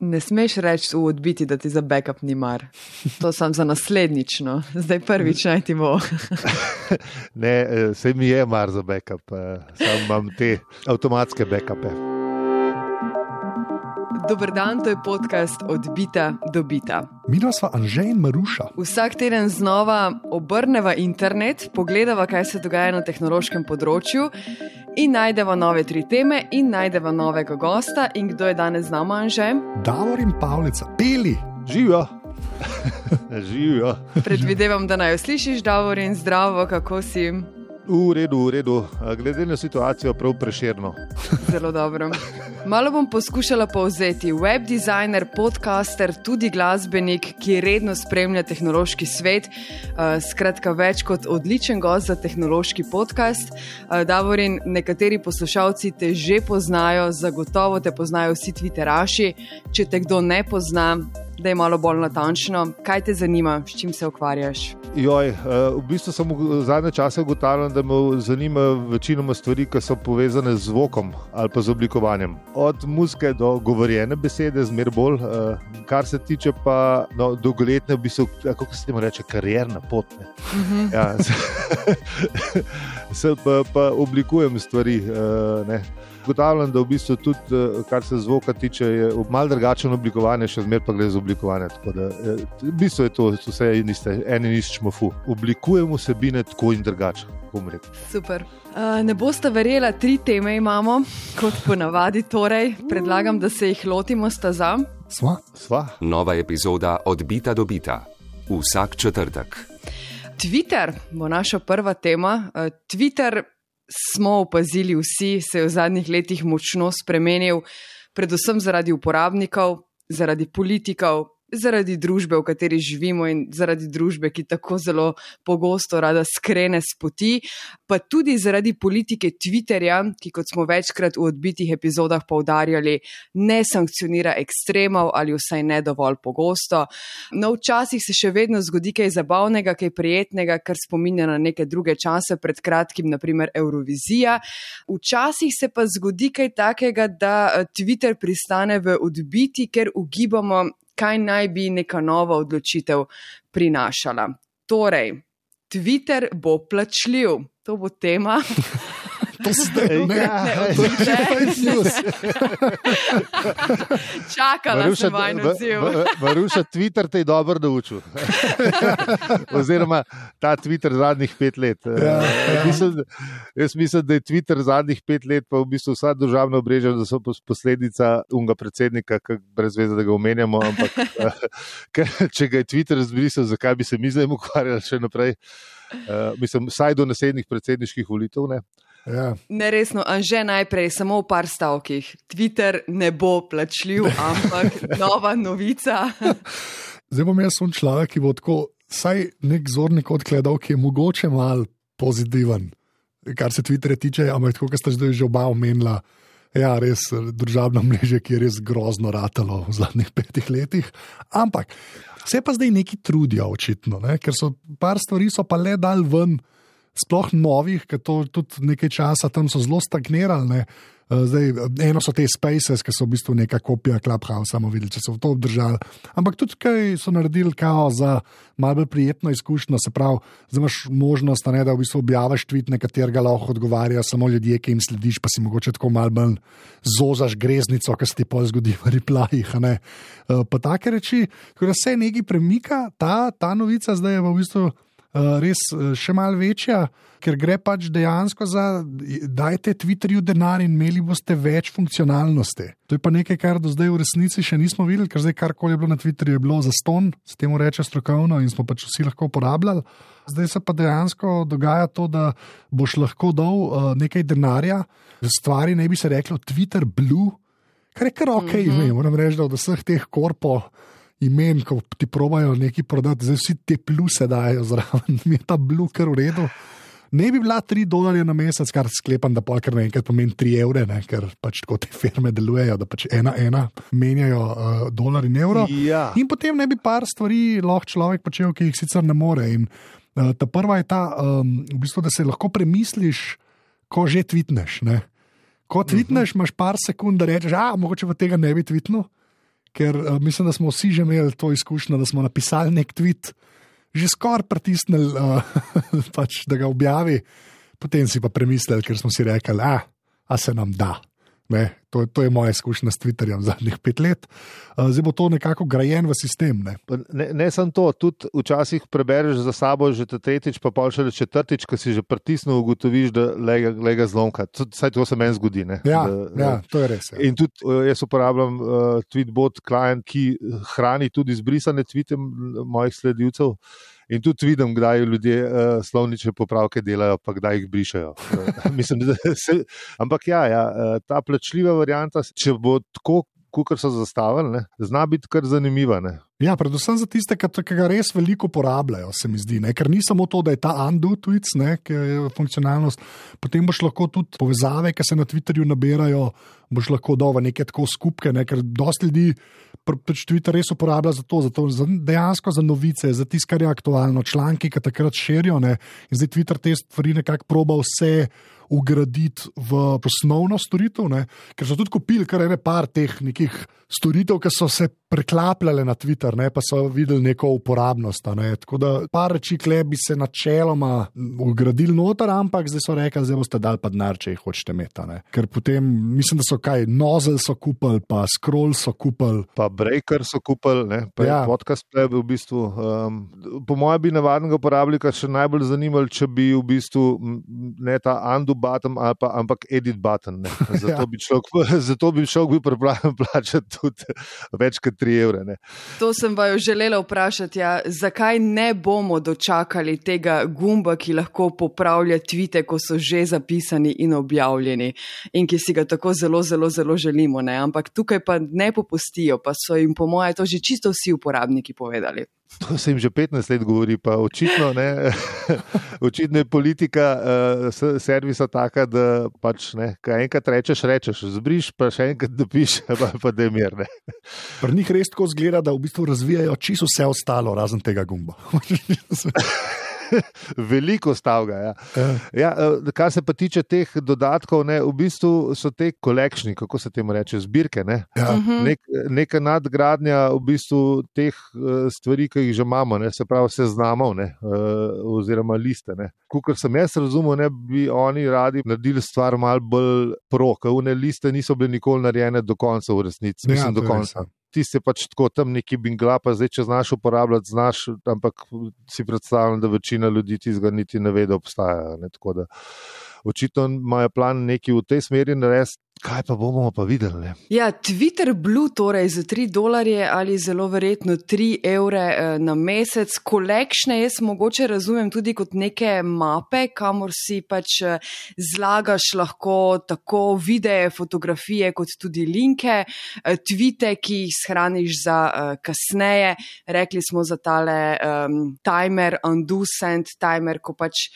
Ne smeš reči v odbiti, da ti za backup ni mar. To sem za naslednjično, zdaj prvič naj ti bo. ne, se mi je mar za backup, samo imam te avtomatske backupe. Dober dan, to je podcast Odbita do Bita. Mi smo Anže in Maruša. Vsak teden znova obrnemo internet, pogledamo, kaj se dogaja na tehnološkem področju, in najdemo nove tri teme, in najdemo novega gosta. In kdo je danes z nami, Anže? Davor in Pavlica, peli, živijo. živijo. Predvidevam, da naj jo slišiš, Davor in zdravo, kako si. V redu, v redu, glede na situacijo, prav preširno. Zelo dobro. Malo bom poskušala povzeti. Web designer, podcaster, tudi glasbenik, ki redno spremlja tehnološki svet. Skratka, več kot odličen gost za tehnološki podcast. Davorin, nekateri poslušalci te že poznajo, zagotovo te poznajo vsi Twitteraši. Če te kdo ne pozna, da je malo bolj natančno, kaj te zanima, s čim se ukvarjaš. Joj, eh, v bistvu sem v zadnje čase ugotavljal, da me zanima večinoma stvari, ki so povezane z zvokom ali pa z oblikovanjem. Od muzike do govorjene besede, zmer bolj, eh, kar se tiče pa no, dolgoletne, v bistvu, kako se temu reče, karjerna pot. Uh mhm. -huh. ja, se pa, pa oblikujem stvari. Eh, ne. Ugotavljam, da v bistvu tudi, eh, kar se zvoka tiče, je malo drugačen oblikovanje, še zmeraj pa gre za oblikovanje. Da, eh, v bistvu je to vse iste, eni niščemo fu. Oblikujemo vsebine tako in drugače. Super. Uh, ne boste verjeli, tri teme imamo, kot ponavadi. Torej, predlagam, da se jih lotimo staza. Sva. Sva. Nova epizoda odbita do bita. Vsak četrtek. Twitter bo naša prva tema. Twitter smo opazili vsi, se je v zadnjih letih močno spremenil, predvsem zaradi uporabnikov, zaradi politikov, zaradi družbe, v kateri živimo in zaradi družbe, ki tako zelo pogosto rada skrene s poti, pa tudi zaradi politike Twitterja, ki, kot smo večkrat v odbitih epizodah povdarjali, ne sankcionira ekstremov ali vsaj ne dovolj pogosto. No, včasih se še vedno zgodi kaj zabavnega, kaj prijetnega, kar spominja na neke druge čase, pred kratkim, naprimer Eurovizija. Včasih se pa zgodi kaj takega, da eh, Twitter pristane v odbiti, ker ugibamo, kaj naj bi neka nova odločitev prinašala. Torej, Twitter bo plačljiv, to bo tema. To zdaj ne, ne, ne, to je že news. Čakala Maruša, sem vajen odziv. Maruša, Twitter te je dobro naučil. Oziroma, ta Twitter zadnjih pet let. Ja, ja. Mislim, jaz mislim, da je Twitter zadnjih pet let, pa v bistvu vsa državna obrežja, da so posledica unga predsednika, brez veze, da ga omenjamo. Ampak, če ga je Twitter zbrisal, zakaj bi se mi zdaj ukvarjali še naprej? Uh, mislim, vsaj do naslednjih predsedniških volitev. Ne? Ja. Neresno, a že najprej, samo v par stavkih. Twitter ne bo plačljiv, ampak nova novica. Zdaj bom jaz človek, ki bo tako, vsaj nek zornik odgledal, ki je mogoče mal pozitiven, kar se Twitterja tiče, ampak tako, kot ste zdaj že oba omenila. Ja, res državno mreže, ki je res grozno ratalo v zadnjih petih letih. Ampak vse pa zdaj neki trudijo, očitno, ne? ker so par stvari so pa le dal ven sploh novih, ki to tudi nekaj časa tam so zelo stagnirali. Eh, zdaj, eno so te Spaces, ki so v bistvu neka kopija Clubhouse, samo videli, če so to obdržali. Ampak tudi kaj so naredili kao za malo bolj prijetno izkušnjo, se pravi, zdaj imaš možnost, ne, da v bistvu objaviš tweet, na katerega lahko odgovarjajo samo ljudje, ki jim slediš, pa si mogoče tako malo bolj zozaš greznico, ki se ti pol zgodi v replajih. Eh, pa take reči, da se nekaj premika, ta, ta novica zdaj je v bistvu. Eh, res eh, še malo večja, ker gre pač dejansko za, dajte Twitterju denar in imeli boste več funkcionalnosti. To je pa nekaj, kar do zdaj v resnici še nismo videli, ker zdaj karkoli je bilo na Twitterju, je bilo za ston, s tem reče strokovno in smo pač vsi lahko uporabljali. Zdaj se pa dejansko dogaja to, da boš lahko dal uh, nekaj denarja, stvari ne bi se reklo Twitter Blue, kar je kar ok, mm -hmm. moram reči, da od vseh teh korpov imen, ko ti probajo nekaj prodati, zdaj vsi te pluse dajo zraven, mi je ta blue kar v redu. Ne bi bila 3 dolarje na mesec, kar sklepam, da polkar naenkrat pomeni 3 evre, ne? ker pač tako te firme delujejo, da pač ena, ena menjajo uh, dolar in evro. Ja. In potem ne bi par stvari lahko človek počel, ki jih sicer ne more. In, uh, ta prva je ta, um, v bistvu, da se lahko premisliš, ko že tvitneš. Ne? Ko tvitneš, uh -huh. imaš par sekund, da rečeš, a mogoče pa tega ne bi tvitnil ker uh, mislim, da smo vsi že imeli to izkušnjo, da smo napisali nek tweet, že skoraj pritisnili, uh, pač, da ga objavi, potem si pa premislili, ker smo si rekli, ah, a se nam da. Ne, to, to je moja izkušnja s Twitterjem zadnjih pet let. Zdaj bo to nekako grajen v sistem. Ne, ne, ne samo to, tudi včasih prebereš za sabo že tretjič, pa pol še četrtič, ki si že pritisnil, ugotoviš, da le ga zlomka. Vsaj to se meni zgodi. Ne, ja, da, ja, to je res. Ja. In tudi jaz uporabljam uh, Tweetbot client, ki hrani tudi izbrisane tvite mojih sledilcev. In tudi vidim, kdaj ljudje uh, slovnične popravke delajo, pa kdaj jih brišajo. Mislim, se, ampak ja, ja, ta plačljiva varianta, če bo tako, kot so zastavili, ne, zna biti kar zanimiva. Ne. Ja, predvsem za tiste, ki ga res veliko uporabljajo, se mi zdi. Ne? Ker ni samo to, da je ta undo tweets, ne? ki je funkcionalnost, potem boš lahko tudi povezave, ki se na Twitterju nabirajo, boš lahko v neke tako skupke, ne? ker dosti ljudi pač Twitter res uporablja za to, za to za dejansko za novice, za tisto, kar je aktualno, članki, ki takrat širijo. Ne? In zdaj Twitter te stvari nekako proba vse ugraditi v osnovno storitev, ne? ker so tudi kupili kar ene par teh nekih storitev, ki so se preklapljale na Twitter, ne? pa so videli neko uporabnost. Ne? Tako da par reči, kle bi se načeloma ugradili noter, ampak zdaj so rekli, da boste dal pa denar, če jih hočete imeti. Ker potem mislim, da so kaj, nozel so kupili, pa scroll so kupili. Pa breaker so kupili, pa ja. podcast pleb v bistvu. Um, po mojem bi navadnega uporabnika še najbolj zanimalo, če bi v bistvu ne ta undo button, pa, ampak edit button. Zato, ja. bi človek, zato bi človek bil pripravljen plačati tudi več kot 3 evre. Ne. To sem vaju želela vprašati. Ja, zakaj ne bomo dočakali tega gumba, ki lahko popravlja tvite, ko so že zapisani in objavljeni in ki si ga tako zelo, zelo, zelo želimo. Ne? Ampak tukaj pa ne popustijo, pa so jim, po mojem, to že čisto vsi uporabniki povedali. To se jim že 15 let govori, pa očitno, ne, očitno je politika uh, servisa taka, da pač ne, kaj enkrat rečeš, rečeš, zbriš, pa še enkrat dopiš, pa, pa da je mir. Pri njih res tako zgleda, da v bistvu razvijajo čisto vse ostalo, razen tega gumba. Veliko stavga. Ja. Ja. Ja, eh, kar se pa tiče teh dodatkov, ne, v bistvu so te kolekšni, kako se temu reče, zbirke. Ne. Ja. Mhm. Nek, neka nadgradnja v bistvu teh eh, stvari, ki jih že imamo, ne, se pravi, seznamov ne, eh, oziroma liste. Kukor sem jaz razumel, ne bi oni radi naredili stvar malo bolj pro, ker une liste niso bile nikoli narejene do konca v resnici. Ja, Mislim, do konca ti si pač tako tam neki bingla, pa zdaj, če znaš uporabljati, znaš, ampak si predstavljam, da večina ljudi ti zga niti ne ve, da obstajajo. Očitno imajo plan neki v tej smeri narediti, Kaj pa bomo pa videli? Ja, Twitter Blue, torej za 3 dolarje ali zelo verjetno 3 evre eh, na mesec, kolekšne jaz mogoče razumem tudi kot neke mape, kamor si pač eh, zlagaš lahko tako videe, fotografije, kot tudi linke, eh, tvite, ki jih shraniš za kasneje. Rekli smo za tale um, timer, undo send timer, ko pač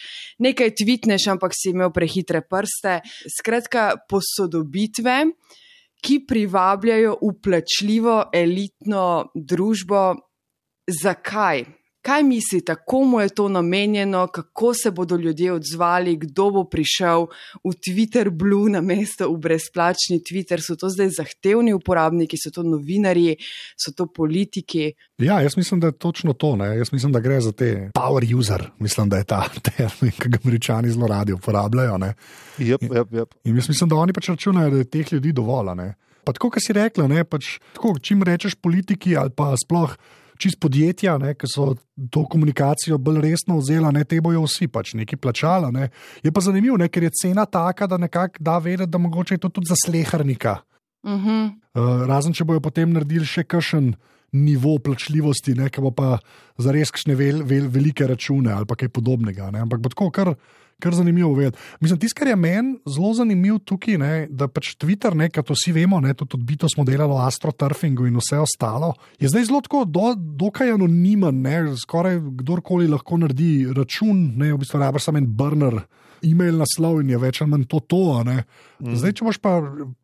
nekaj tvitneš, ampak si imel prehitre prste. Skratka, posodobiti bitve, ki privabljajo uplačljivo elitno družbo. Zakaj? Kaj mislite, komu je to namenjeno, kako se bodo ljudje odzvali, kdo bo prišel v Twitter Blue na mesto v brezplačni Twitter? So to zdaj zahtevni uporabniki, so to novinarji, so to politiki? Ja, jaz mislim, da je točno to. Ne? Jaz mislim, da gre za te power user, mislim, da je ta termin, ki ga američani zelo radi uporabljajo. Yep, yep, yep. In jaz mislim, da oni pač računajo, da je teh ljudi dovolj. Pa tako, kot si rekla, ne, pač, tako, čim rečeš politiki ali pa sploh čist podjetja, ne, ki so to komunikacijo bolj resno vzela, ne, te bojo vsi pač nekaj plačala. Ne. Je pa zanimivo, ne, ker je cena taka, da nekako da vedeti, da mogoče je to tudi za slehrnika. Uh -huh. uh, razen če bojo potem naredili še kakšen. Nivo plačljivosti, ne, ki bo pa za res kakšne vel, vel, velike račune ali kaj podobnega. Ne. Ampak tako, kar, kar zanimivo vedeti. Mislim, tisto, kar je meni zelo zanimivo tukaj, ne, da pač Twitter, ne, kot vsi vemo, ne, tudi odbito smo delali o astroturfingu in vse ostalo, je zdaj zelo tako, do, dokaj anonimen, ne, skoraj kdorkoli lahko naredi račun, ne, v bistvu rabiš samo en burner e-mail naslov in je več ali manj to. to mm. Zdaj, če boš pa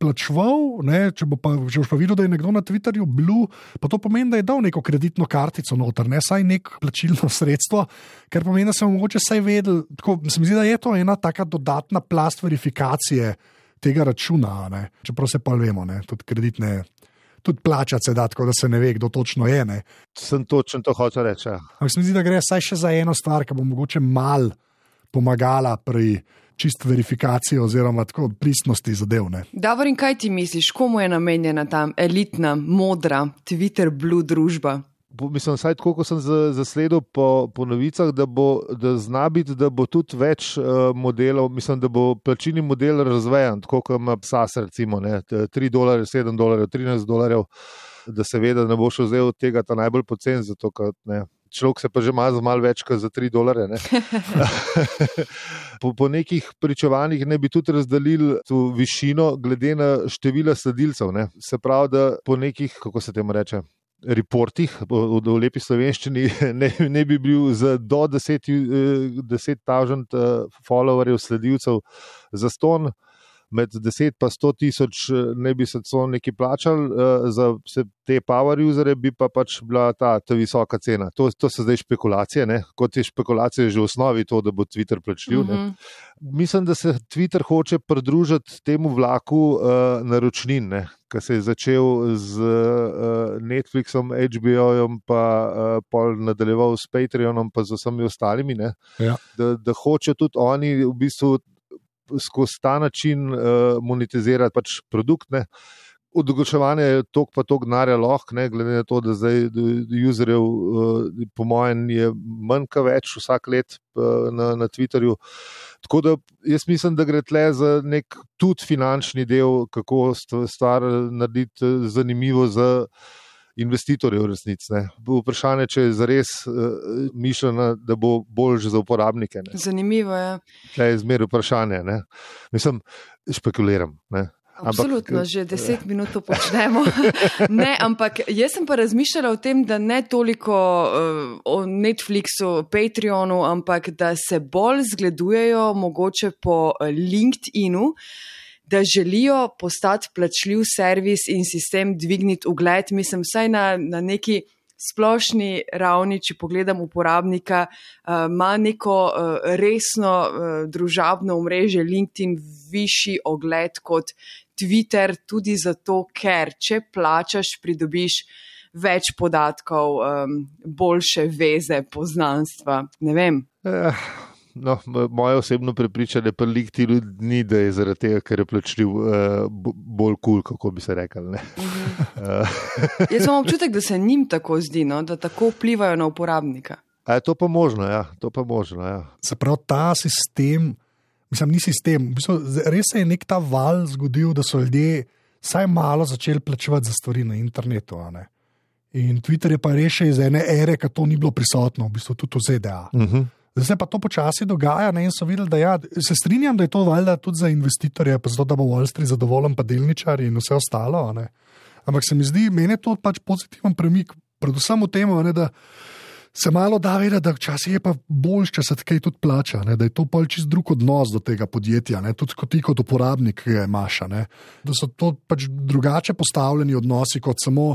plačval, ne, če, bo pa, če boš pa videl, da je nekdo na Twitterju bil, pa to pomeni, da je dal neko kreditno kartico noter, ne saj nek plačilno sredstvo, ker pomeni, da se bomo mogoče vsaj vedeli. Tako, se mi zdi, da je to ena taka dodatna plast verifikacije tega računa, ne. čeprav se pa vemo, ne, tudi kreditne. tudi plačati se da, tako da se ne ve, kdo točno je. Ne. Sem točno to hotel reči. Ja. Ampak se mi zdi, da gre vsaj še za eno stvar, ki bo mogoče mal pomagala pri čist verifikaciji oziroma tako pristnosti zadev. Ne. Davor, in kaj ti misliš, komu je namenjena ta elitna, modra, Twitter blue družba? Mislim, vsaj tako, kot sem za- zasledil po, po novicah, da, bo, da zna biti, da bo tudi več uh, modelov, mislim, da bo plačilni model razvejan, tako kot ima SAS, recimo, ne, t- 3 dolarje, 7 dolarjev, 13 dolarjev, da seveda ne bo šel zdaj od tega ta najbolj pocen, zato ker ne. Človek se pa že ima za malo več kot za 3 dolarje. ne. po, po nekih pričevanjih ne bi tudi razdelili to višino, glede na število sledilcev. Ne. Se pravi, da po nekih, kako se temu reče. Reportih v, v lepi slovenščini ne, ne bi bil za do 10 tisoč followerjev, sledilcev za ston, med 10 pa 100 tisoč eh, ne bi se to neki plačali, eh, za te power usere bi pa pač bila ta, ta visoka cena. To, to so zdaj špekulacije, ne? kot je špekulacija že v osnovi to, da bo Twitter plačljiv. ne. Mhm. Mislim, da se Twitter hoče pridružiti temu vlaku uh, naročnin, ne, ki se je začel z uh, Netflixom, HBO-jem, pa uh, pol nadaljeval s Patreonom, pa z vsemi ostalimi. Ne, Ja. da, da hoče tudi oni v bistvu skozi ta način uh, monetizirati pač produkt. Ne. Odločevanje je tok pa tok denarja lahko, ne, glede na to, da zdaj userjev, uh, po mojem, je manj kot več vsak let uh, na, na Twitterju. Tako da jaz mislim, da gre tle za nek tudi finančni del, kako st- stvar narediti zanimivo za investitorje v resnici. ne. Vprašanje, če je zares uh, mišljena, da bo bolj za uporabnike. Ne. Zanimivo je. Tle je zmeraj vprašanje. Ne. Mislim, špekuliram. Ne. Ampak- Absolutno, že deset minut to počnemo. ne, ampak jaz sem pa razmišljala o tem, da ne toliko uh, o Netflixu, Patreonu, ampak da se bolj zgledujejo mogoče po eh, LinkedInu. Da želijo postati plačljiv servis in sistem dvigniti ugled, mislim, vsaj na, na neki splošni ravni, če pogledam uporabnika, uh, ima neko uh, resno uh, družabno omrežje LinkedIn višji ogled kot Twitter, tudi zato, ker če plačaš, pridobiš več podatkov, boljše veze, poznanstva. Ne vem. Eh, No, moje osebno prepričanje pa LinkedIn ni, da je zaradi tega, ker je plačljiv, uh, bolj kul, cool, kako bi se rekel. ne. Eh, Jaz imam občutek, da se njim tako zdi, no, da tako vplivajo na uporabnika. A je to pa možno, ja, to pa možno, ja. Se pravi, ta sistem, mislim, ni sistem. V bistvu, res se je nek ta val zgodil, da so ljudje vsaj malo začeli plačevati za stvari na internetu. a ne. In Twitter je pa rešil iz ene ere, ki to ni bilo prisotno, v bistvu tudi v ZDA. Uh -huh. Zdaj pa to počasi dogaja ne, in so videli, da ja, se strinjam, da je to valjda tudi za investitorje, pa zato, da bo Wall Street zadovoljen, pa delničarji in vse ostalo. ne. Ampak se mi zdi, meni je to pač pozitiven premik, predvsem v tem, ne, da se malo da vedeti, da včasih je pa bolj, če se kaj tudi plača, ne, da je to pač čist drug odnos do tega podjetja, ne, tudi kot ti kot uporabnik, ki ga imaš. ne. Da so to pač drugače postavljeni odnosi kot samo.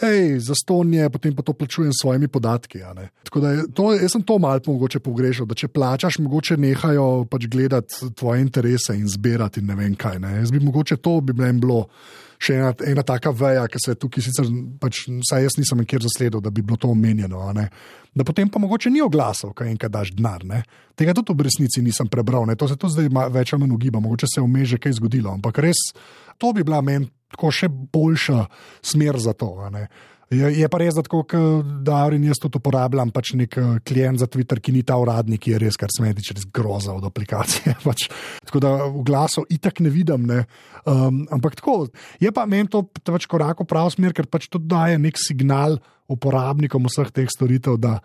Hej, za stonje, potem pa to plačujem s svojimi podatki. Tako da to, jaz sem to malo mogoče pogrešal, da če plačaš, mogoče nehajo pač gledati tvoje interese in zbirati in ne vem kaj. Ne. Jaz bi mogoče to bi meni bilo še ena, ena taka veja, ki se tukaj sicer, pač, saj jaz nisem nikjer zasledil, da bi bilo to omenjeno. Da potem pa mogoče ni oglasov, kaj enkrat daš denar. Ne. Tega tudi v resnici nisem prebral, ne. to se tudi zdaj več ali manj ugiba, mogoče se je vmes že kaj zgodilo, ampak res to bi bila meni tako še boljša smer za to. Je, je pa res, da tako, kot Davrin, jaz tudi uporabljam pač nek eh, klient za Twitter, ki ni ta uradnik, ki je res, kar se meni tiče, groza od aplikacije. Pač, tako da v glasu itak ne vidim. Ne. Um, ampak tako, je pa meni to pač korak v pravo smer, ker pač to daje nek signal uporabnikom vseh teh storitev, da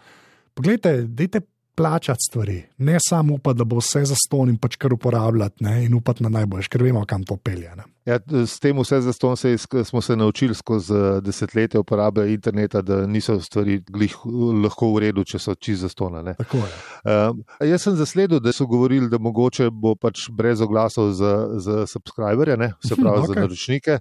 pogledajte, dajte plačati stvari, ne samo upati, da bo vse za ston in pač kar uporabljati ne, in upati na najboljš, ker vemo, kam to pelje. Ne. Ja, s tem vse zaston se smo se naučili skozi eh, desetletja uporabe interneta, da niso stvari glih lahko v redu, če so čisto zastone. Tako je. Um, jaz sem zasledil, da so govorili, da mogoče bo pač brez oglasov za, za subscriberje, ne? se pravi Mhm, okay. okej. za naročnike.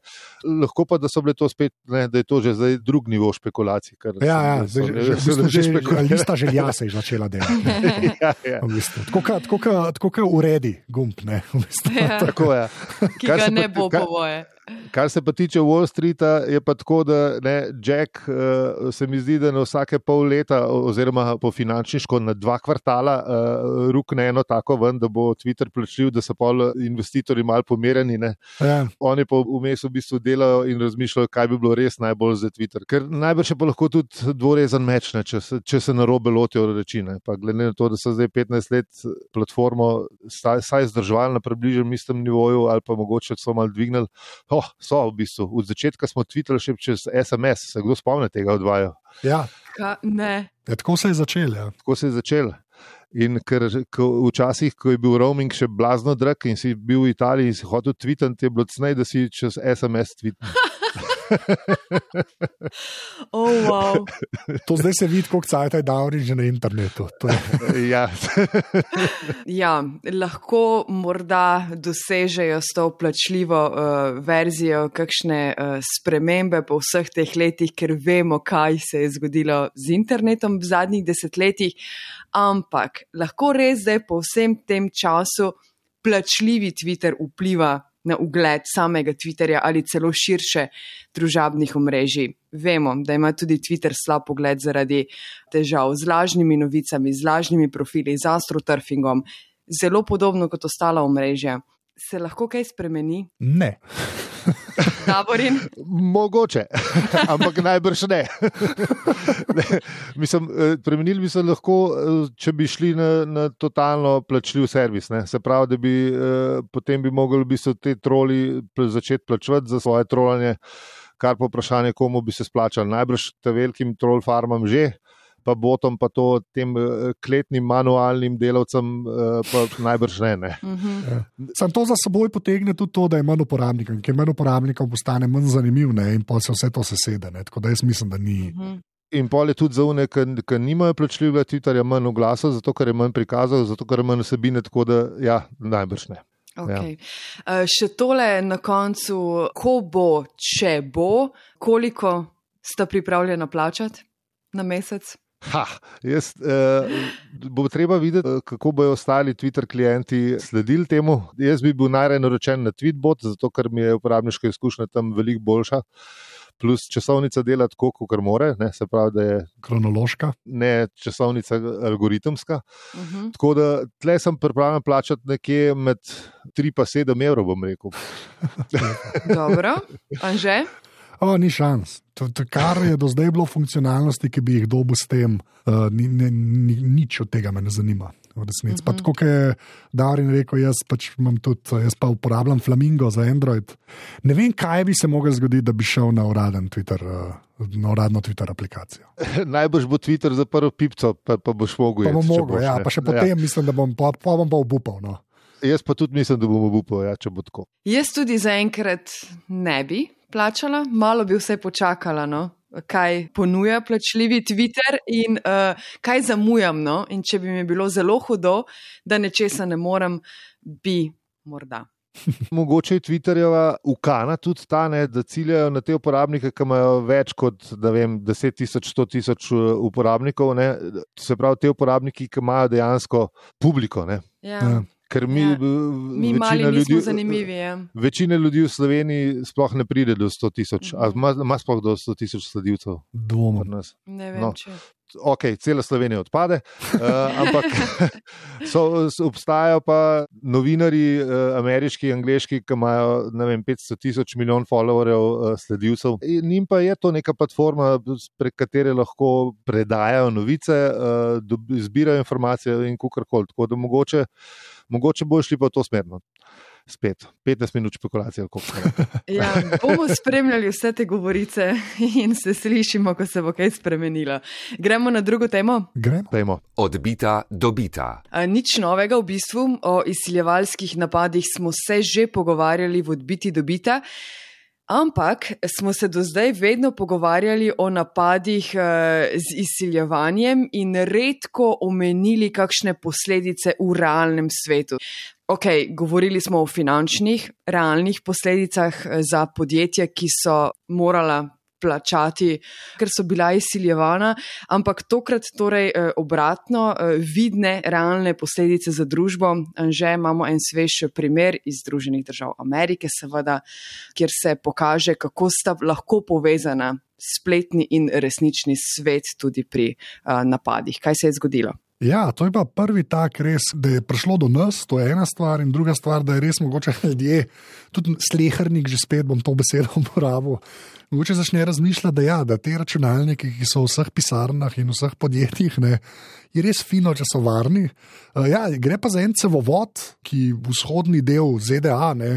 Lahko pa, da so bile to spet, ne, da je to že zdaj drug nivo špekulacij. ker Ja, ja, so- zdaj, že, že, so- že, že, špekulirajo. lista želja se je začela delati. ja, ja. v bistvu. Tako kot uredi gumb. Ne, v bistvu. Ja, Tako je. ki Kar ga se ne bo, kar- po moje. Kar se pa tiče Wall Streeta, je pa tako, da ne, Jack uh, se mi zdi, da na vsake pol leta, oziroma po finančniško na dva kvartala, uh, rukne eno tako ven, da bo Twitter plačljiv, da so pol investitorji mal pomerjeni. Ja. Oni pa vmes v bistvu delajo in razmišljajo, kaj bi bilo res najbolj za Twitter. Ker najbrž je pa lahko tudi dvorezen meč, ne, če, se, če se na robe lotijo reči. Glede na to, da so zdaj 15 let platformo saj zdržali na približnem istem nivoju ali pa mogoče so mal dvignili. Oh, so v bistvu. Od začetka smo tvitali še čez SMS, se kdo spomni tega odvaja. Ja. Ka, ne. Ja, tako se je začel. Ja. Tako se je začel. In ker ko, včasih, ko je bil roaming še blazno drag in si bil v Italiji in si hotel tvitati, je bilo cnej, da si čez SMS tvitnil. oh, wow. To zdaj se vidi, kako cajt je dal že na internetu. ja. ja, lahko morda dosežejo s to plačljivo uh, verzijo kakšne uh, spremembe po vseh teh letih, ker vemo, kaj se je zgodilo z internetom v zadnjih desetletjih, ampak lahko res zdaj po vsem tem času plačljivi Twitter vpliva na ugled samega Twitterja ali celo širše družabnih omrežij. Vemo, da ima tudi Twitter slab pogled zaradi težav z lažnimi novicami, z lažnimi profili, z astroturfingom, zelo podobno kot ostala omrežja. Se lahko kaj spremeni? Ne. Taborin? Mogoče, ampak najbrž ne. ne. Mislim, eh, premenili bi se lahko, eh, če bi šli na, na totalno plačljiv servis. Ne. Se pravi, da bi eh, potem bi mogli bi se te troli začeti plačevati za svoje trolanje, kar po vprašanju, komu bi se splačali. Najbrž te velikim troll farmam že pa botom, pa to tem uh, kletnim manualnim delavcem, uh, pa najbrž ne. ne. Uh -huh. ja. Sam to za seboj potegne tudi to, da je manj uporabnikov, ker manj uporabnikov postane manj zanimiv ne? in pa se vse to sesede. Ne? Tako da jaz mislim, da ni. Uh -huh. In pol je tudi za une, ki nimajo plačljivega Twitterja, manj oglasov, zato ker je manj prikazal, zato ker je manj vsebine, tako da ja, najbrž ne. Okay. Ja. Uh, še tole na koncu, ko bo, če bo, koliko sta pripravljena plačati na mesec? Ha, jaz, eh, bo treba videti, eh, kako bodo ostali Twitter klienti sledili temu. Jaz bi bil najraje naročen na Tweetbot, zato ker mi je uporabniška izkušnja tam veliko boljša. Plus časovnica dela tako, kot more, ne, se pravi, da je kronološka. Ne, časovnica algoritemska. Uh mhm. -huh. Tako da tle sem pripravljen plačati nekje med 3 in 7 evrov, bom rekel. Dobro, anže. O, ni šans. To, to, kar je do zdaj bilo funkcionalnosti, ki bi jih dobil s tem, uh, ni, ni, ni, nič od tega me ne zanima. Uh -huh. Pa mhm. tako, kot je Darin rekel, jaz, pač tudi, jaz pa uporabljam Flamingo za Android. Ne vem, kaj bi se lahko zgodilo, da bi šel na uraden Twitter. Uh, Na uradno Twitter aplikacijo. Najbrž bo Twitter zaprl pipco, pa, pa boš mogel. Pa bom mogel, ja, pa še potem ja. mislim, da bom pa, pa bom pa obupal. No. Jaz pa tudi mislim, da bom obupal, ja, če bo tako. Jaz tudi zaenkrat ne bi, plačala, malo bi vse počakala, no? kaj ponuja plačljivi Twitter in uh, kaj zamujam. No? In če bi mi bilo zelo hudo, da nečesa ne morem, bi morda. Mogoče je Twitterjeva ukana tudi ta, ne, da ciljajo na te uporabnike, ki imajo več kot vem, 10 tisoč, 100 tisoč eh, uporabnikov. Ne. Se pravi, te uporabniki, ki imajo dejansko publiko. Ja. Ja. Ker mi, ja. mi mali ljudi, zanimivi. Ja. Večina ljudi v Sloveniji sploh ne pride do 100 tisoč, mm -hmm. ima sploh do 100 tisoč sledilcev. Dvomim. Ne vem, no. če. Ok, cela Slovenija odpade, uh, ampak so, so, obstajajo pa novinari, uh, ameriški, angliški, ki imajo vem, 500 tisoč milijon followerjev, uh, sledilcev. In njim pa je to neka platforma, prek katere lahko predajajo novice, uh, zbirajo informacije in kar koli. Tako da mogoče mogoče bo šli pa v to smer. No. Spet 15 minut špekulacije. ja, bomo spremljali vse te govorice in se slišimo, ko se bo kaj spremenilo. Gremo na drugo temo. Gremo. Odbita, dobita. A, nič novega v bistvu. O izsiljevalskih napadih smo se že pogovarjali v odbiti, dobita. Ampak smo se do zdaj vedno pogovarjali o napadih uh, z izsiljevanjem in redko omenili kakšne posledice v realnem svetu. Ok, govorili smo o finančnih, realnih posledicah eh, za podjetja, ki so morala plačati, ker so bila izsiljevana, ampak tokrat torej eh, obratno, eh, vidne realne posledice za družbo. Že imamo en svež primer iz Združenih držav Amerike, seveda, kjer se pokaže, kako sta lahko povezana spletni in resnični svet tudi pri napadih. Kaj se je zgodilo? Ja, to je pa prvi tak res, da je prišlo do nas, to je ena stvar, in druga stvar, da je res mogoče ljudje, tudi slehrnik, že spet bom to besedo uporabil. Mogoče začne razmišljati, da, ja, da te računalnike, ki so v vseh pisarnah in vseh podjetjih, ne, je res fino, če so varni. Uh, ja, gre pa za en cevovod, ki vzhodni del ZDA ne,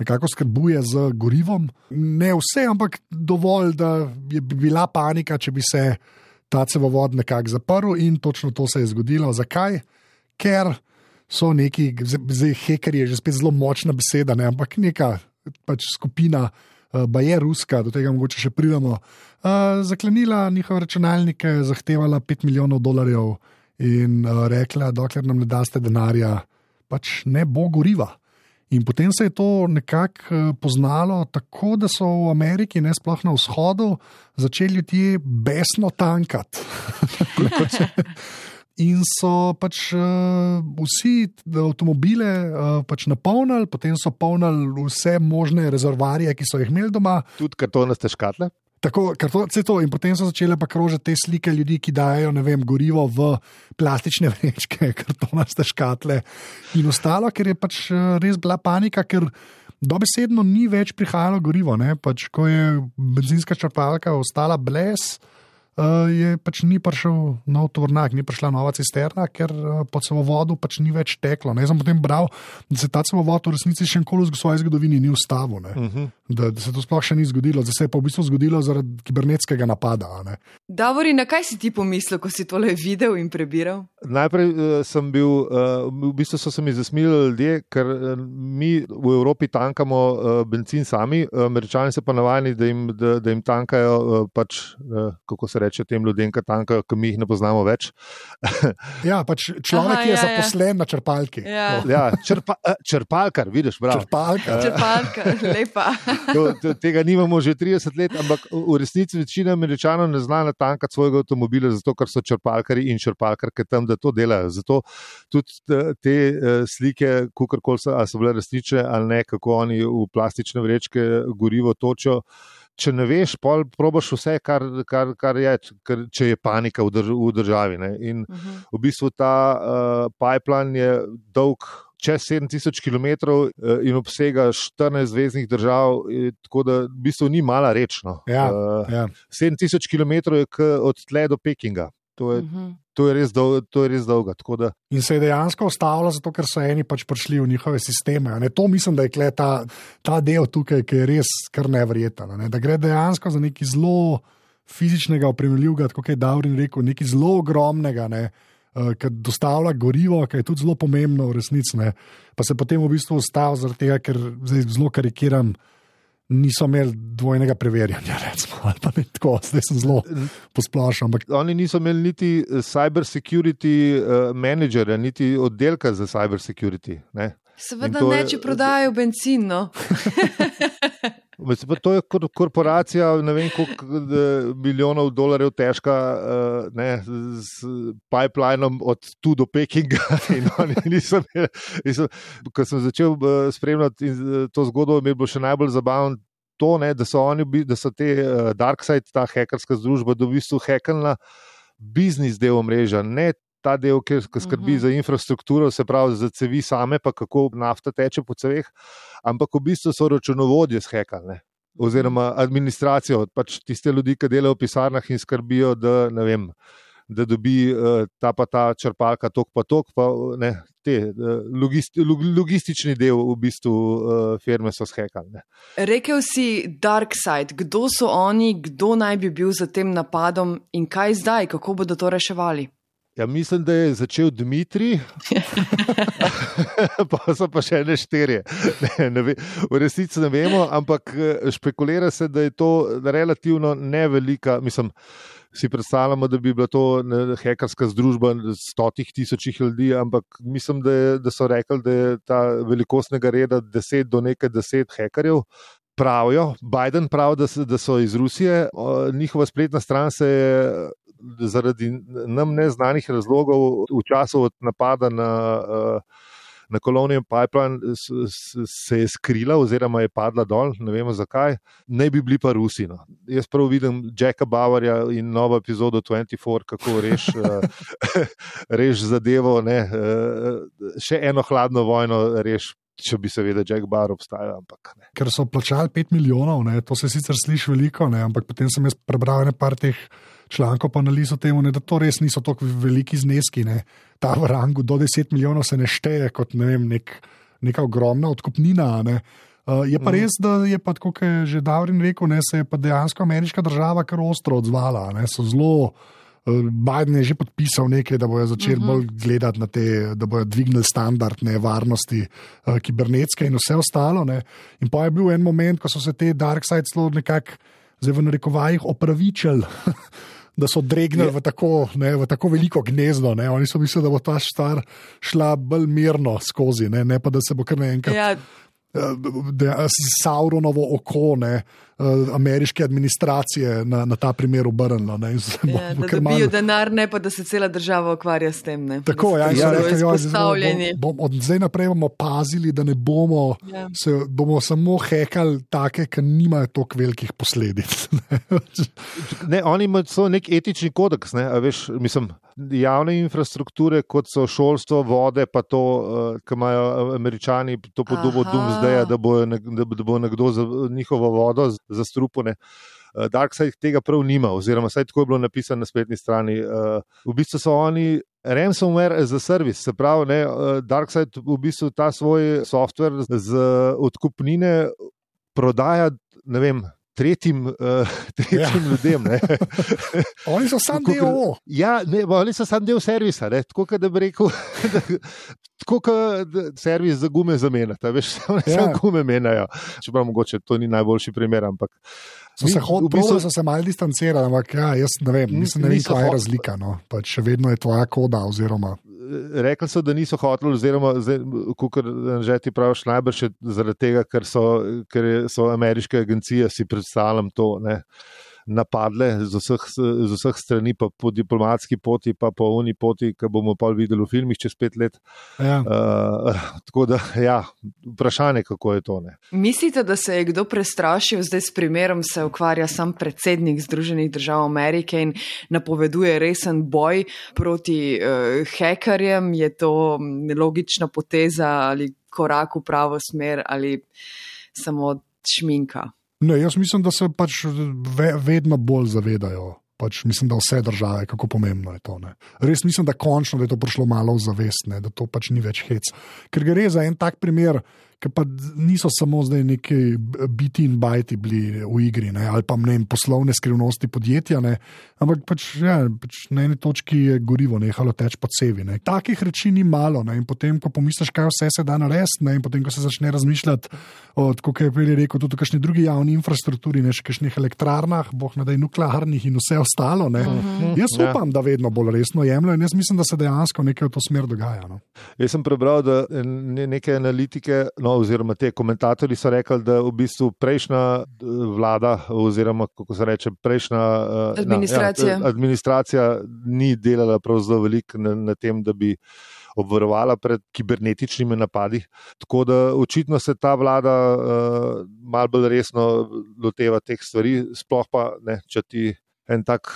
nekako skrbuje z gorivom. Ne vse, ampak dovolj, da bi bila panika, če bi se ta cevovod nekako zaprl in točno to se je zgodilo. Zakaj? Ker so neki, zdaj heker je že spet zelo močna beseda, ne, ampak neka pač skupina, uh, ba je ruska, do tega mogoče še pridemo, uh, zaklenila njihove računalnike, zahtevala 5 milijonov dolarjev in uh, rekla, dokler nam ne daste denarja, pač ne bo goriva. In potem se je to nekako eh, poznalo tako, da so v Ameriki, ne sploh na vzhodu, začeli ljudje besno tankati. In so pač uh, vsi avtomobile uh, pač napolnili, potem so polnili vse možne rezervarije, ki so jih imeli doma. Tudi kartonaste škatle. Tako, to, to, in potem so začele pa krožiti te slike ljudi, ki dajo vem, gorivo v plastične vrečke, kartonaste škatle in ostalo, ker je pač eh, res bila panika, ker dobesedno ni več prihajalo gorivo. Pač, ko je benzinska črpalka ostala brez. Eh, je pač ni prišel nov tovornjak, ni prišla nova cisterna, ker eh, po celovodu pač ni več teklo. Ne? Jaz sem potem bral, da se ta celovod v resnici še nikoli v svoji zgodovini ni ustavil, uh mhm. -huh. da, da se to sploh še ni zgodilo, da se je pa v bistvu zgodilo zaradi kibernetskega napada. Davori, na kaj si ti pomislil, ko si tole videl in prebiral? Najprej uh, sem bil, uh, v bistvu so se mi zasmilili ljudje, ker uh, mi v Evropi tankamo uh, benzin sami, američani so pa navajeni, da, da, da jim tankajo uh, pač, uh, kako se reče tem ljudem, ki tankajo, ki mi jih ne poznamo več. ja, pač človek Aha, je ja, ja. zaposlen ja. na črpalki. Ja, ja črpa, eh, črpalkar, vidiš, prav. Črpalkar, črpalkar lepa. to, to, tega nimamo že 30 let, ampak v resnici večina američanov ne zna natankati svojega avtomobila, zato ker so črpalkari in črpalkarke tam, da to delajo. Zato tudi te, eh, slike, kakorkoli so, so bile resnične ali ne, kako oni v plastične vrečke gorivo točijo če ne veš, pol probaš vse, kar, kar, kar je, kar, če je panika v, drž v državi. Ne. In uh mhm. -huh. v bistvu ta uh, pipeline je dolg. Čez 7000 km eh, in obsega 14 zvezdnih držav, tako da v bistvu ni mala reč. No. Ja, uh, ja. 7000 km je od tle do Pekinga. To je, uh mhm. -huh to je res, dol, to je res dolga. Da... In se je dejansko ustavila, zato ker so eni pač prišli v njihove sisteme. To mislim, da je ta, ta del tukaj, ki je res kar nevreten. Ne? Da gre dejansko za nekaj zelo fizičnega, opremljivega, kot je Davorin rekel, nekaj zelo ogromnega. Ne? Uh, Ker dostavlja gorivo, ki je tudi zelo pomembno, v resnici. Pa se potem v bistvu ustavi, zaradi tega, ker zdaj zelo karikiram, uh, niso imeli dvojnega preverjanja, recimo, ali pa ne tako, zdaj sem zelo posplošen. Ampak... Oni niso imeli niti eh, cyber security uh, menedžerja, niti oddelka za cyber security. Ne? Seveda ne, če prodajajo benzin. No. To je korporacija, ne vem, koliko milijonov dolarjev težka, eh, ne, z pipelinom od tu do Pekinga. Nisem, nisem, ko sem začel eh, spremljati eh, to zgodbo, mi je bilo še najbolj zabavno to, ne, da so oni, da so te Darkside, ta hekerska združba, da v bistvu hekala biznis del omrežja, ne ta del, ki skrbi uh mhm. -huh. za infrastrukturo, se pravi za cevi same, pa kako nafta teče po ceveh, ampak v bistvu so računovodje shekali. Oziroma, administracijo, pač tiste ljudi, ki delajo v pisarnah in skrbijo, da, vem, da dobi uh, ta pa ta črpalka, tok pa tok, pa ne, te uh, logisti, log, logistični del v bistvu uh, firme so shekali. Rekel si Dark Side, kdo so oni, kdo naj bi bil za tem napadom in kaj zdaj, kako bodo to reševali? Ja, mislim, da je začel Dimitrij, pa so pa še ne štirje. Ne, ne ve, v resnici ne vemo, ampak eh, špekulira se, da je to relativno nevelika. Mislim, si predstavljamo, da bi bila to hekerska združba stotih tisočih ljudi, ampak mislim, da, je, da so rekli, da je ta velikostnega reda deset do nekaj deset hekerjev. pravijo, Biden pravi, da, da so iz Rusije, njihova spletna stran se je zaradi nam neznanih razlogov v času od napada na. Uh, Na Colonial Pipeline se je skrila, oziroma je padla dol, ne vemo zakaj, ne bi bili pa Rusi. No. Jaz prav vidim Jacka Bavarja in novo epizodo 24, kako reš, uh, reš zadevo. Ne, uh, še eno hladno vojno reš, če bi seveda Jack Bauer obstajal. Ampak, ne. ker so plačali 5 milijonov, ne, to se sicer sliši veliko, ne, ampak potem sem jaz prebral nekaj teh člankov, pa analiz o tem, ne, da to res niso tako veliki zneski. Ne. Ta v rangu do 10 milijonov se ne šteje kot ne vem, nek, neka ogromna odkupnina. Ne. Uh, je pa Mhm. res, da je pa, kot je že Davrin rekel, ne, se je pa dejansko ameriška država kar ostro odzvala. Ne, so zelo, uh, Biden je že podpisal nekaj, da bodo začeli uh -huh. bolj gledati na te, da bodo dvignili standard ne, varnosti uh, kibernetske in vse ostalo. Ne. In pa je bil en moment, ko so se te dark side zelo nekako, zdaj v narekovajih, opravičili. Da so dregnili v tako, ne, v tako veliko gnezdo. Ne. Oni so mislili, da bo ta stvar šla bolj mirno skozi, ne, ne pa da se bo kar naenkrat Ja, da Sauronovo oko ne, eh, ameriške administracije na, na ta primer obrnilo. ne, bo- ja, bo da dobijo malo- denar, ne pa da se cela država ukvarja s tem. Ne, Tako, ja, so Ja, rekli, zelo "Joj, zdaj bomo- izpostavljeni. bom, bom, od zdaj naprej bomo pazili, da ne bomo, Ja. se, bomo samo hekali take, ki nimajo toliko velikih posledic. Ne, oni imajo nek etični kodeks. Ne, a veš, mislim, javne infrastrukture, kot so šolstvo, vode, pa to, uh, kar imajo eh, američani, to podobo. Doomsdaya, da bo, da, bo- da bo nekdo za njihovo vodo zastrupone. Uh, Darkseid tega prav nima, oziroma vsaj tako je bilo napisano na spletni strani. V bistvu so oni ransomware as a service, se pravi, ne, Darkseid v bistvu ta svoj software z odkupnine prodaja, ne vem. Tretjim, uh, tretjim ja. ljudem. Oni so sam del kot- O. Ja, ne, oni so samo del servisa. Ne? Tako da bi rekel, da, tako kot servis za gume zamenjata. Veš, oni Ja. samo gume menjajo. Čeprav mogoče to ni najboljši primer, ampak So se, Mi hod, v bistvu- so se malo distancirali, ampak ja, jaz ne vem, mislim, ne vem, kaj je razlika. No. Pač še vedno je tvoja koda. Oziroma, rekli so, da niso hoteli, oziroma kot že ti praviš, najbrž zaradi tega, ker so, ker so ameriške agencije, si predstavljam to. Ne, Napadle z vseh, z vseh strani, pa po diplomatski poti, pa po uni poti, ki bomo pa videli v filmih čez pet let. ja. Uh, tako da, ja, vprašanje, kako je to. Ne. Mislite, da se je kdo prestrašil, zdaj s primerom se ukvarja sam predsednik Združenih držav Amerike in napoveduje resen boj proti uh, hekerjem? Je to mm, logična poteza ali korak v pravo smer ali samo šminka? Ne, jaz mislim, da se pač ve, vedno bolj zavedajo. Pač mislim, da vse države, kako pomembno je to. Ne. Res mislim, da končno da je to prišlo malo v zavest, ne, da to pač ni več hec. Ker gre za en tak primer, ki pa niso samo zdaj neki biti in bajti bili v igri, ne, ali pa ne vem, poslovne skrivnosti podjetja, ne, ampak pač, ja, pač na eni točki je gorivo nehalo teči po cevi. Ne. Takih reči ni malo. Ne, in potem, ko pomisliš, kaj vse se da narediti, ne, in potem, ko se začne razmišljati, o, tako kot je prej rekel, tudi o kakšni drugi javni infrastrukturi, ne še kakšnih elektrarnah, boh ne da nuklearnih in vse ostalo. Ne. Jaz Ja. upam, da vedno bolj resno jemljajo in jaz mislim, da se dejansko nekaj v to smer dogaja. No. Jaz sem prebral, da ne- neke analitike, no, oziroma te komentatorji so rekli, da v bistvu prejšnja eh, vlada, oziroma kako se reče, prejšnja eh, Administracija. Na, ja, administracija ni delala prav zelo veliko na, na tem, da bi obvarovala pred kibernetičnimi napadi. Tako da očitno se ta vlada uh, malo bolj resno loteva teh stvari, sploh pa ne, če ti en tak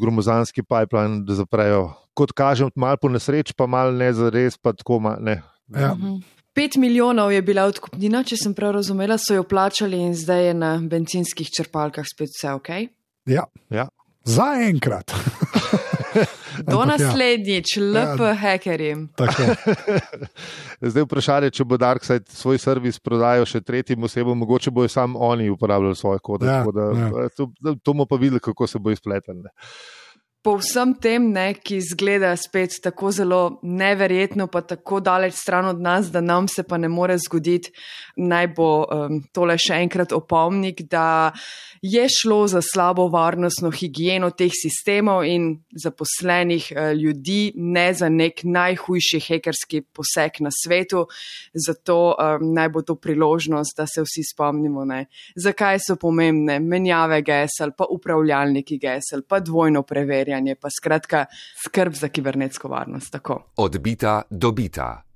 gromozanski pipeline da zaprejo. Kot kažem, malo po nesreč, pa malo ne za res, pa tako ne. Ja. Mhm. Pet milijonov je bila odkupnina, če sem prav razumela, so jo plačali in zdaj je na bencinskih črpalkah spet vse ok. Ja. Ja. Zaenkrat. Do Ampak ja. naslednjič, LP Ja. hekerjem. Zdaj vprašanje, če bo Darkseid svoj servis prodajal še tretjim osebam, mogoče bojo samo oni uporabljali svoje kode. Ja, tako da, ja. to, to bomo pa videli, kako se bo izpletel. Po vsem tem, ne, ki zgleda spet tako zelo neverjetno, pa tako daleč stran od nas, da nam se pa ne more zgoditi, naj bo um, tole še enkrat opomnik, da je šlo za slabo varnostno higieno teh sistemov in zaposlenih uh, ljudi, ne za nek najhujši hekerski poseg na svetu. Zato um, naj bo to priložnost, da se vsi spomnimo, ne, zakaj so pomembne menjave gesel, pa upravljalniki gesel, pa dvojno preverjanje, pa skratka skrb za kibernetsko varnost. Tako. Odbita dobita.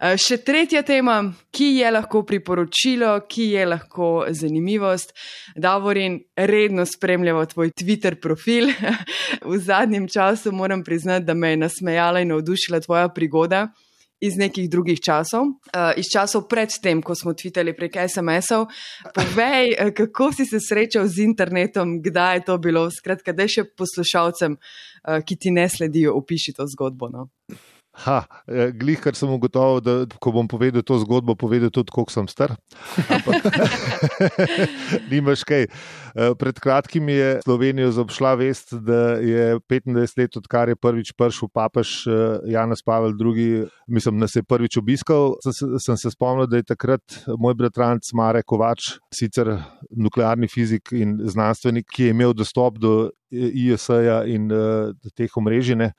Uh, Še tretja tema, ki je lahko priporočilo, ki je lahko zanimivost. Davorin, redno spremljamo tvoj Twitter profil. v zadnjem času moram priznati, da me je nasmejala in navdušila tvoja prigoda. Iz nekih drugih časov, uh, iz časov predtem, ko smo tvitali prek SMS-ov. Povej, uh, kako si se srečal z internetom, kdaj je to bilo, skratka, da še poslušalcem, uh, ki ti ne sledijo, opiši to zgodbo. No? Ha, eh, glih, ker sem ugotovil, da ko bom povedal to zgodbo, povedal tudi, koliko sem star. Nimaš kaj. Eh, Pred kratkim je Slovenijo zaobšla vest, da je 25 let, odkar je prvič prišel papež eh, Janez Pavel II., mislim, da se je prvič obiskal. Sem se, sem se spomnil, da je takrat moj bratranc Mare Kovač, sicer nuklearni fizik in znanstvenik, ki je imel dostop do ISA in uh, teh omrežij,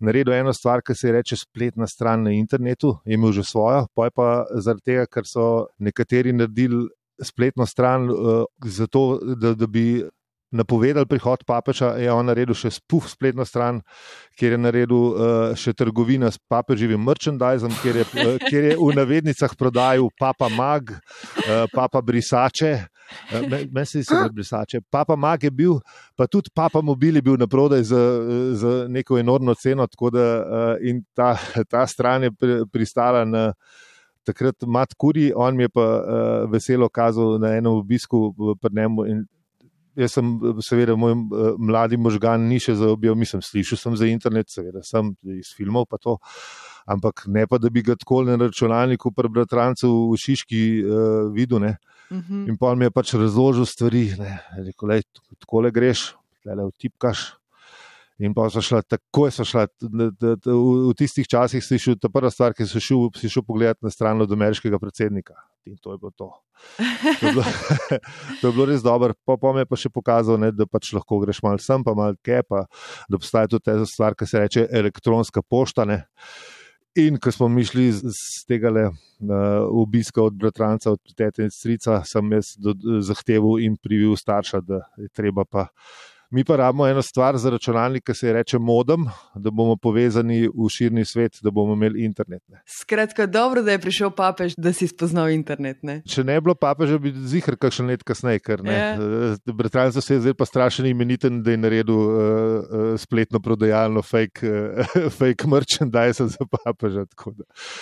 naredil eno stvar, ki se je reče spletna stran na internetu, je imel že svojo, pa je pa zaradi tega, ker so nekateri naredili spletno stran, uh, zato, da, da bi napovedali prihod papeža, je on naredil še spuf spletno stran, kjer je naredil uh, še trgovina s papeživim merchandizom, kjer je, uh, kjer je v navednicah prodajal papa mag, uh, papa brisače. Meni se zdi, da je brisače. Papa Mag je bil, pa tudi Papa Mobil je bil na prodaj za, za neko enormno ceno, tako da in ta, ta stran je pristala na takrat Mat Kuri, on mi je pa veselo kazal na enem obisku pri njemu. Jaz sem, seveda, moj mladi možgan ni še zaobjel, mislim, slišal sem za internet, seveda, sem iz filmov pa to, ampak ne pa, da bi ga tako na računalniku pri bratrancu v Šiški uh, videl. Ne. Uh -huh. In pa mi je pač razložil stvari, rekel, da tako le greš, le vtipkaš. In pa so šla, tako so šla, v, tistih časih si šel, ta prva stvar, ki si šel, si šel pogledat na stran od ameriškega predsednika. In to je bilo to. To je bilo, to je bilo res dobro. Pa, pa mi je pa še pokazal, ne, da pač lahko greš malo sem, pa malo kepa, da obstaja tudi ta stvar, ki se reče elektronska pošta. Ne. In ko smo mi šli z tega le uh, obiska od bratranca, od tete in strica, sem jaz do, zahteval in privil starša, da je treba pa. Mi pa rabimo eno stvar za računalnik, ki se je reče modem, da bomo povezani v širni svet, da bomo imeli internet. Ne. Skratka, dobro, da je prišel papež, da si spoznal internet. Ne? Če ne bi bilo papeža, bi zihr kakšen let kasneje, ker ne. Yeah. Bratranec se je zdaj pa strašen imeniten, da je naredil uh, uh, spletno prodajalno fake, uh, fake merchandise za papeža.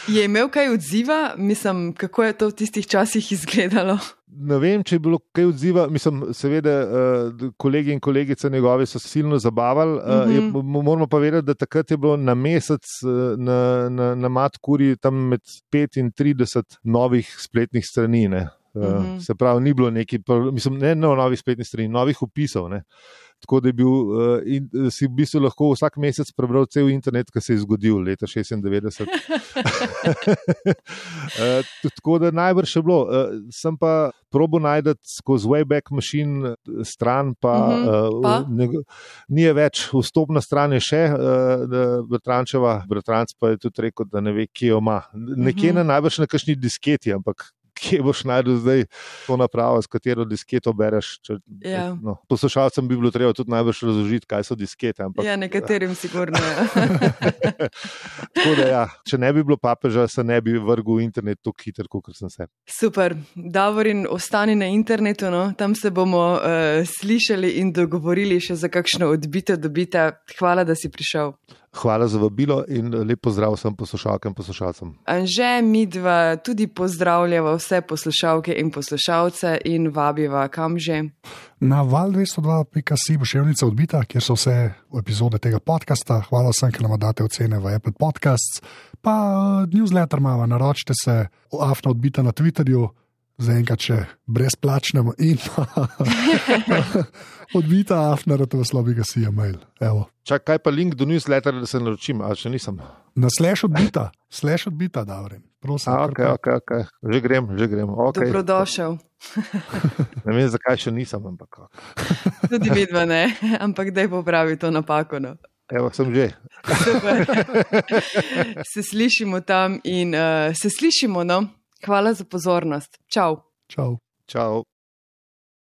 Je imel kaj odziva, mislim, kako je to v tistih časih izgledalo? Ne vem, če je bilo kaj odziva. Mislim, seveda, uh, kolegi in kolegice njegove so silno zabavali. Uh, mm -hmm. je, moramo pa vedeti, da takrat je bilo na mesec na, na, na Matkuri tam med 5 in 30 novih spletnih strani. Ne. Uh, mm -hmm. Se pravi, ni bilo neki, mislim, ne no, novih spletnih strani, novih opisov. Ne. Tako da bil, uh, in, si v bistvu lahko vsak mesec prebral cel internet, ki se je zgodil leta 96. uh, tako da najbrž je bilo. Uh, sem pa probo najdete skozi Wayback Machine stran, pa, uh -huh, pa? Uh, ne, ni več vstopna stran, je še uh, Bratrančeva, Bratranc pa je tudi rekel, da ne ve, kje jo ima. Nekje uh -huh. na najbrž na kakšni disketi, ampak kje boš najdel zdaj to napravo, s katero disketo bereš. Če, ja. no, poslušalcem bi bilo treba tudi najbolj razložiti, kaj so diskete. Ampak, ja, nekaterim sigurno. Ja. da, ja, če ne bi bilo papeža, se ne bi vrgel v internet tako hitro, kot sem se. Super, Davorin, ostani na internetu, no? tam se bomo uh, slišali in dogovorili še za kakšno odbito dobita. Hvala, da si prišel. Hvala za vabilo in lep pozdrav vsem poslušalkam in poslušalcem. Anže, mi dva tudi pozdravljava vse poslušalke in poslušalce in vabiva kam že. Na val 202.si bo ševnica odbita, kjer so vse epizode tega podcasta. Hvala vsem, ki nam date ocene v Apple Podcasts. Pa newsletter imamo, naročite se, afna odbita na Twitterju. Zaenkrat še brezplačnemu in odbita afnara, to slovi ga si je mail. Evo. Čak, kaj pa link do newsletter, da se naročim, ali še nisem? Na slash odbita, slash odbita, da vrem. Prosim. A, okay, okay, okay. Že grem, že grem. Okay. Dobrodošel. ne vem, zakaj še nisem, ampak. Tudi vidva ne, ampak daj popravi to napako. No. Evo, sem že. se slišimo tam in uh, se slišimo. No? Hvala za pozornost. Čau. Čau. Čau.